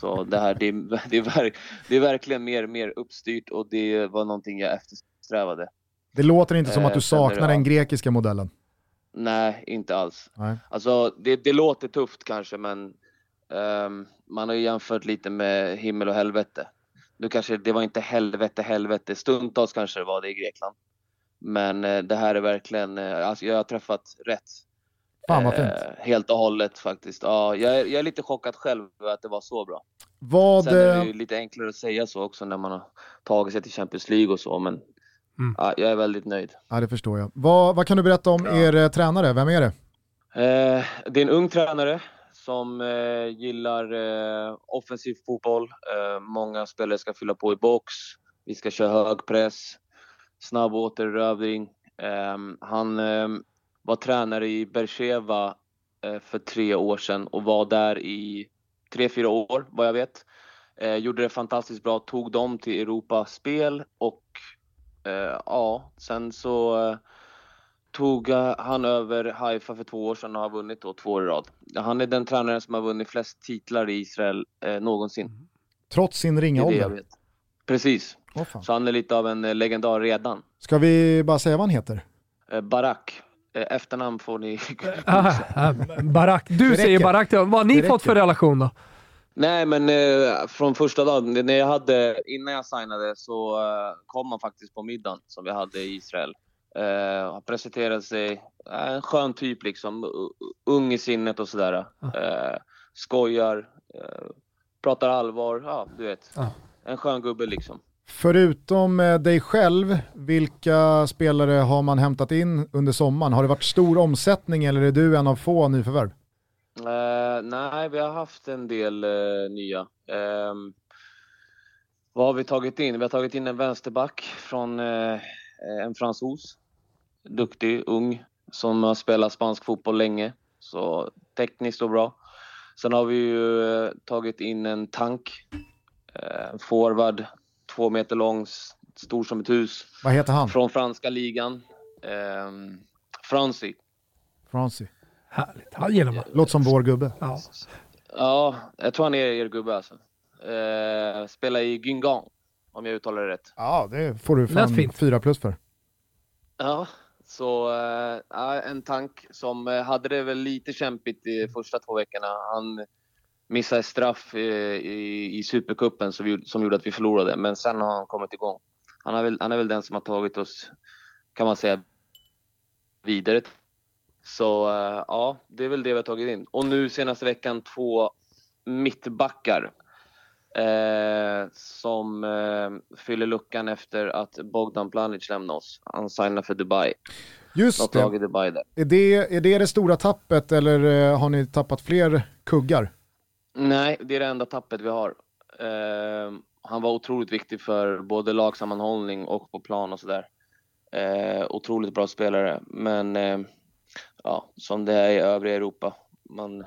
[SPEAKER 5] Så det här, det är, det är, verk, det är verkligen mer, mer uppstyrt och det var någonting jag eftersträvade.
[SPEAKER 1] Det låter inte som
[SPEAKER 5] eh,
[SPEAKER 1] att du
[SPEAKER 5] är det
[SPEAKER 1] saknar den grekiska modellen.
[SPEAKER 5] Nej, inte alls.
[SPEAKER 1] Nej.
[SPEAKER 5] Alltså det, det låter tufft kanske men ehm, man har ju jämfört lite med himmel och helvete. Nu kanske det var inte helvete, helvete. Stundtals kanske det var det i Grekland. Men eh, det här är verkligen, eh, alltså jag har träffat rätt.
[SPEAKER 1] Fan vad fint.
[SPEAKER 5] Eh, helt och hållet faktiskt. Ja, jag, är, jag är lite chockad själv att det var så bra.
[SPEAKER 1] Vad,
[SPEAKER 5] Sen är det ju lite enklare att säga så också när man har tagit sig till Champions League och så men
[SPEAKER 2] Mm.
[SPEAKER 5] ja, jag är väldigt nöjd.
[SPEAKER 1] ja, det förstår jag. Vad, vad kan du berätta om
[SPEAKER 5] Ja.
[SPEAKER 1] er tränare? Vem är det?
[SPEAKER 5] Eh, det är en ung tränare som eh, gillar eh, offensiv fotboll. Många spelare ska fylla på i box. Vi ska köra hög press, snabb återerövring. Eh, han eh, var tränare i Bercheva eh, för tre år sedan och var där i tre, fyra år vad jag vet. Eh, gjorde det fantastiskt bra, tog dem till Europaspel och eh, ja, sen så tog han över Haifa för två år sedan och har vunnit då två år i rad. Han är den tränaren som har vunnit flest titlar i Israel eh, någonsin.
[SPEAKER 1] Trots sin ringa ålder?
[SPEAKER 5] Precis,
[SPEAKER 1] Fan.
[SPEAKER 5] så han är lite av en eh, legendar redan.
[SPEAKER 1] Ska vi bara säga vad han heter?
[SPEAKER 5] Eh, Barak, eh, efternamn får ni
[SPEAKER 2] Ah, ah, Barak. Du säger. Barak. Vad har ni fått för relation då?
[SPEAKER 5] Nej men eh, från första dagen, när jag hade, innan jag signade så eh, kom han faktiskt på middagen som vi hade i Israel. Eh, han presenterade sig, eh, en skön typ liksom, ung i sinnet och sådär. Eh, skojar, eh, pratar allvar, ja du vet.
[SPEAKER 2] Ja.
[SPEAKER 5] En skön gubbe liksom.
[SPEAKER 1] Förutom eh, dig själv, vilka spelare har man hämtat in under sommaren? Har det varit stor omsättning eller är du en av få nyförvärv?
[SPEAKER 5] Uh, nej, vi har haft en del uh, nya. Ehm, vad har vi tagit in? Vi har tagit in en vänsterback från uh, en fransos. Duktig, ung, som har spelat spansk fotboll länge. Så tekniskt och bra. Sen har vi ju tagit in en tank. En forward, två meter lång, stor som ett hus.
[SPEAKER 1] Vad heter han?
[SPEAKER 5] Från franska ligan. Um, Franci.
[SPEAKER 1] Francie.
[SPEAKER 2] Härligt. Han gillar man.
[SPEAKER 1] Låter som vår gubbe.
[SPEAKER 2] Ja.
[SPEAKER 5] Ja, jag tror han är er gubbe alltså. Eh, spelar i Guingamp, om jag uttalar det rätt.
[SPEAKER 1] Ja, det får du fan
[SPEAKER 2] fint.
[SPEAKER 1] fyra plus för.
[SPEAKER 5] Ja, så eh, en tank som eh, hade det väl lite kämpigt de första två veckorna. Han missade straff eh, i, i Supercupen som, som gjorde att vi förlorade, men sen har han kommit igång. Han är väl, han är väl den som har tagit oss, kan man säga, vidare. Så eh, ja, det är väl det vi har tagit in. Och nu senaste veckan två mittbackar. Eh, som eh, fyller luckan efter att Bogdan Planic lämnade oss. Han signade för Dubai.
[SPEAKER 1] Just det.
[SPEAKER 5] Dubai.
[SPEAKER 1] Är, det. är det det stora tappet eller eh, har ni tappat fler kuggar?
[SPEAKER 5] Nej, det är det enda tappet vi har. Eh, han var otroligt viktig för både lagsammanhållning och på plan och sådär. Eh, otroligt bra spelare, men eh, ja, som det är i övriga Europa. Man,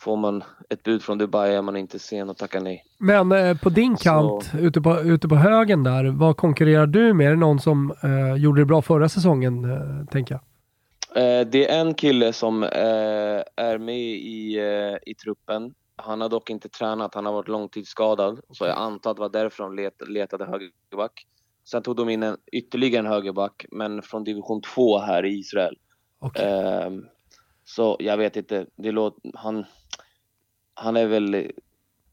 [SPEAKER 5] får man ett bud från Dubai är man inte sen att tacka nej.
[SPEAKER 2] Men eh, på din kant, ute, på, ute på högen där, vad konkurrerar du med? Är det någon som eh, gjorde det bra förra säsongen, eh, tänker jag?
[SPEAKER 5] Eh, det är en kille som eh, är med i, i truppen. Han har dock inte tränat, han har varit långtidsskadad. Så jag antar att det var därför de let, letade högerback. Sen tog de in en, ytterligare en högerback, men från division 2 här i Israel.
[SPEAKER 2] Okej.
[SPEAKER 5] Ehm, så jag vet inte, det låter, han, han är väl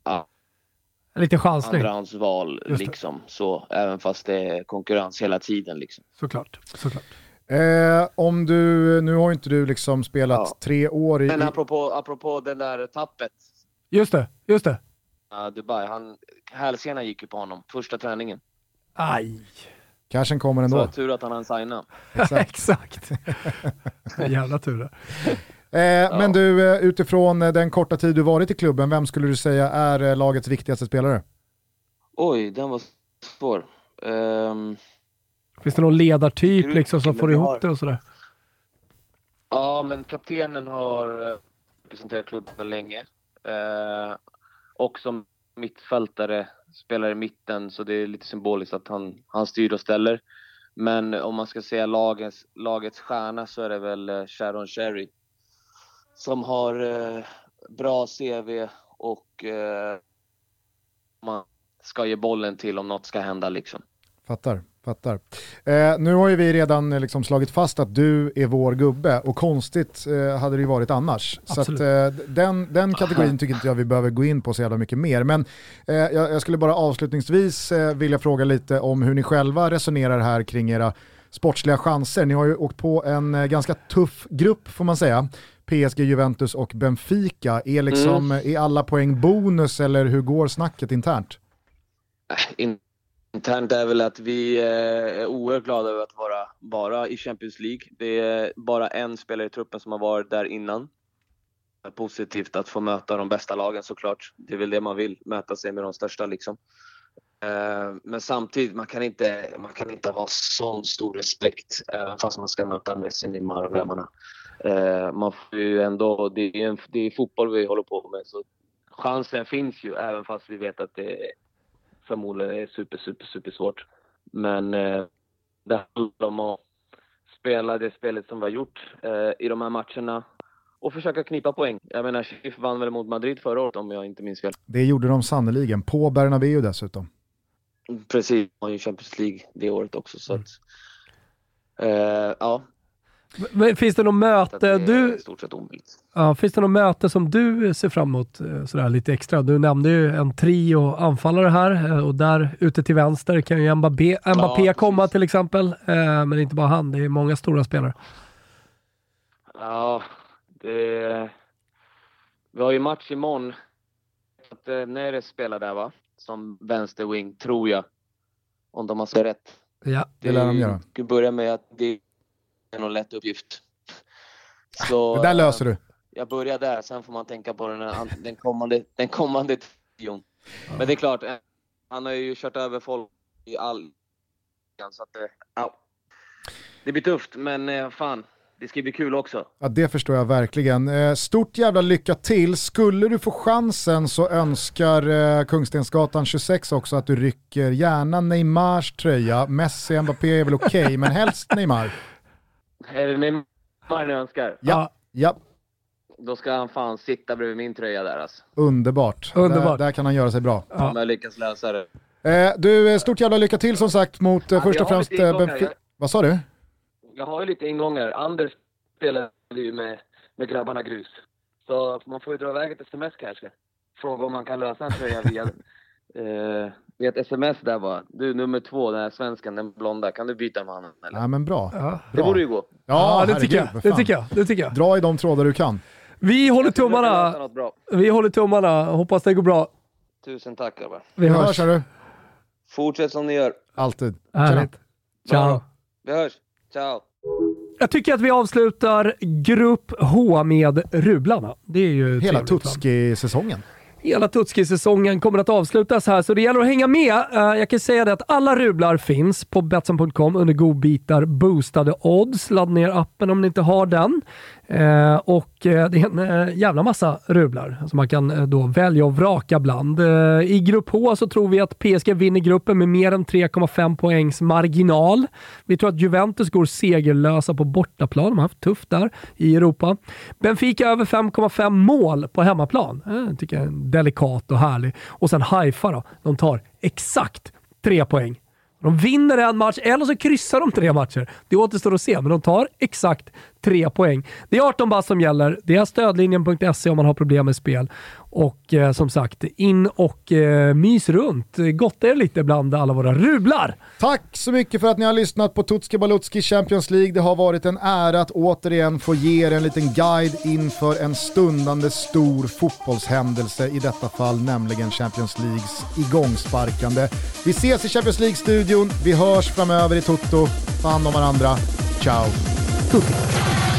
[SPEAKER 5] ja,
[SPEAKER 2] Lite chansning,
[SPEAKER 5] andrahandsval liksom. Så, även fast det är konkurrens hela tiden liksom.
[SPEAKER 2] såklart. såklart.
[SPEAKER 1] Eh, om du, nu har inte du liksom spelat
[SPEAKER 5] Ja.
[SPEAKER 1] tre år i...
[SPEAKER 5] Men apropå, apropå den där tappet,
[SPEAKER 2] Just det, just det.
[SPEAKER 5] uh, Dubai, han, hälsenan gick ju på honom första träningen.
[SPEAKER 2] Aj.
[SPEAKER 1] Cashen kommer
[SPEAKER 5] Så
[SPEAKER 1] ändå.
[SPEAKER 5] tur att han hann signa.
[SPEAKER 1] Exakt.
[SPEAKER 2] Exakt. Jävla tur det.
[SPEAKER 1] Eh, Men du, eh, utifrån eh, den korta tid du varit i klubben, vem skulle du säga är eh, lagets viktigaste spelare?
[SPEAKER 5] Oj, den var svår. Ehm,
[SPEAKER 2] Finns det någon ledartyp
[SPEAKER 5] Gud,
[SPEAKER 2] liksom som får ihop
[SPEAKER 5] har-
[SPEAKER 2] det och sådär?
[SPEAKER 5] ja, men kaptenen har representerat klubben länge. Eh, och som mittfältare, spelar i mitten, så det är lite symboliskt att han, han styr och ställer. Men om man ska säga lagets, lagets stjärna så är det väl eh, Sharon Sherry. Som har eh, bra CV och eh, man ska ge bollen till om något ska hända liksom.
[SPEAKER 1] Fattar, fattar. Eh, nu har ju vi redan eh, liksom slagit fast att du är vår gubbe och konstigt eh, hade det ju varit annars. Så att,
[SPEAKER 2] Absolut.
[SPEAKER 1] eh, den, den kategorin tycker inte jag vi behöver gå in på så jävla mycket mer. Men eh, jag, jag skulle bara avslutningsvis eh, vilja fråga lite om hur ni själva resonerar här kring era sportsliga chanser. Ni har ju åkt på en eh, ganska tuff grupp får man säga. PSG, Juventus och Benfica. Är, liksom, är alla poäng bonus eller hur går snacket internt?
[SPEAKER 5] In- Internt är väl att vi eh, är oerhört glada över att vara bara i Champions League. Det är bara en spelare i truppen som har varit där innan. Det är positivt att få möta de bästa lagen såklart. Det är väl det man vill, möta sig med de största liksom. Eh, men samtidigt, man kan inte, man kan inte ha sån stor respekt även fast man ska möta Messi, Neymar och grabbarna. Eh, man får ju ändå, det är, en, det är fotboll vi håller på med så chansen finns ju även fast vi vet att det förmodligen är super, super, super svårt. Men eh, det handlar om att spela det spelet som vi har gjort eh, i de här matcherna och försöka knipa poäng. Jag menar, Chief vann väl mot Madrid förra året om jag inte minns fel.
[SPEAKER 1] Det gjorde de sannoliken, på Bernabéu dessutom.
[SPEAKER 5] Precis, han ju Champions League det året också så att... Eh, ja,
[SPEAKER 2] Men finns det något möte
[SPEAKER 5] det
[SPEAKER 2] du,
[SPEAKER 5] stort sett omöjligt.
[SPEAKER 2] ja, finns det något möte som du ser fram emot eh, sådär lite extra? Du nämnde ju en trio anfallare här eh, och där ute till vänster kan ju Mbappé, Mbappé
[SPEAKER 5] precis.
[SPEAKER 2] komma till exempel. Eh, Men inte bara han, det är många stora spelare.
[SPEAKER 5] Ja, det... Vi har ju match imorgon. Att, Neres spelar där va? Som vänsterwing, tror jag. Om de har sett rätt.
[SPEAKER 2] Ja.
[SPEAKER 1] Det lär de göra.
[SPEAKER 5] ska börja med att det är någon lätt uppgift. Så,
[SPEAKER 1] Det där
[SPEAKER 5] eh,
[SPEAKER 1] löser du.
[SPEAKER 5] Jag börjar där, sen får man tänka på den, här- den kommande, den kommande trion. Men det är klart, eh, han har ju kört över folk i all... Så att, eh, ja. Det blir tufft, men eh, fan, det ska bli kul också.
[SPEAKER 1] Ja, det förstår jag verkligen. Eh, Stort jävla lycka till. Skulle du få chansen så önskar eh, Kungstensgatan 26 också att du rycker gärna Neymars tröja. Messi, Mbappé är väl okej, men helst Neymar.
[SPEAKER 5] Är det Neymar ni önskar?
[SPEAKER 1] Ja, ja.
[SPEAKER 5] Då ska han fan sitta bredvid min tröja där alltså.
[SPEAKER 1] underbart.
[SPEAKER 2] Underbart.
[SPEAKER 1] Där, där kan han göra sig bra.
[SPEAKER 5] Om jag lyckas lösa det.
[SPEAKER 1] Eh, du, eh, stort jävla lycka till som sagt mot eh,
[SPEAKER 5] Ja,
[SPEAKER 1] först och främst eh. Benfica. Vad sa du?
[SPEAKER 5] Jag har ju lite ingångar. Anders spelade ju med, med grabbarna grus. Så man får ju dra iväg ett sms kanske. Fråga om man kan lösa en tröja via, eh, via ett sms där bara. Du nummer två, den här svensken, den blonda. Kan du byta med honom eller?
[SPEAKER 1] Ja, men bra.
[SPEAKER 2] Ja.
[SPEAKER 5] Det
[SPEAKER 1] bra.
[SPEAKER 5] borde ju gå.
[SPEAKER 2] Ja, det,
[SPEAKER 1] herregud,
[SPEAKER 2] tycker jag. det tycker jag. Det tycker jag.
[SPEAKER 1] Dra i de trådar du kan.
[SPEAKER 2] Vi håller tummarna.
[SPEAKER 5] bra.
[SPEAKER 2] Vi håller tummarna. Hoppas det går bra.
[SPEAKER 5] Tusen tack grabbar.
[SPEAKER 2] Vi
[SPEAKER 1] Vi
[SPEAKER 2] hörs.
[SPEAKER 1] hörs hörru.
[SPEAKER 5] Fortsätt som ni gör.
[SPEAKER 1] Alltid.
[SPEAKER 2] Härligt. Ciao.
[SPEAKER 5] Vi hörs. Ciao.
[SPEAKER 2] Jag tycker att vi avslutar Grupp H med Rublarna. Det är ju
[SPEAKER 1] Hela? Tutski-säsongen.
[SPEAKER 2] Hela Tutski-säsongen kommer att avslutas här, så det gäller att hänga med. Eh, jag kan säga det att alla rublar finns på Betsson.com under godbitar boostade odds. Ladda ner appen om ni inte har den. Eh, och eh, det är en eh, jävla massa rublar som man kan eh, då välja och vraka bland. Eh, I grupp H så tror vi att PSG vinner gruppen med mer än 3,5 poängs marginal. Vi tror att Juventus går segerlösa på bortaplan. De har haft tufft där i Europa. Benfica över 5,5 mål på hemmaplan. Eh, tycker jag är delikat och härlig. Och sen Haifa då. De tar exakt tre poäng. De vinner en match eller så kryssar de tre matcher. Det återstår att se, men de tar exakt tre poäng. Det är 18 bass som gäller. Det är stödlinjen.se om man har problem med spel. Och eh, som sagt, in och eh, mys runt. Gotta er lite bland alla våra rublar.
[SPEAKER 1] Tack så mycket för att ni har lyssnat på Tutski Balutski Champions League. Det har varit en ära att återigen få ge er en liten guide inför en stundande stor fotbollshändelse, i detta fall nämligen Champions Leagues igångsparkande. Vi ses i Champions League-studion, vi hörs framöver i Toto. Ta hand om varandra. Ciao!
[SPEAKER 2] Tutti.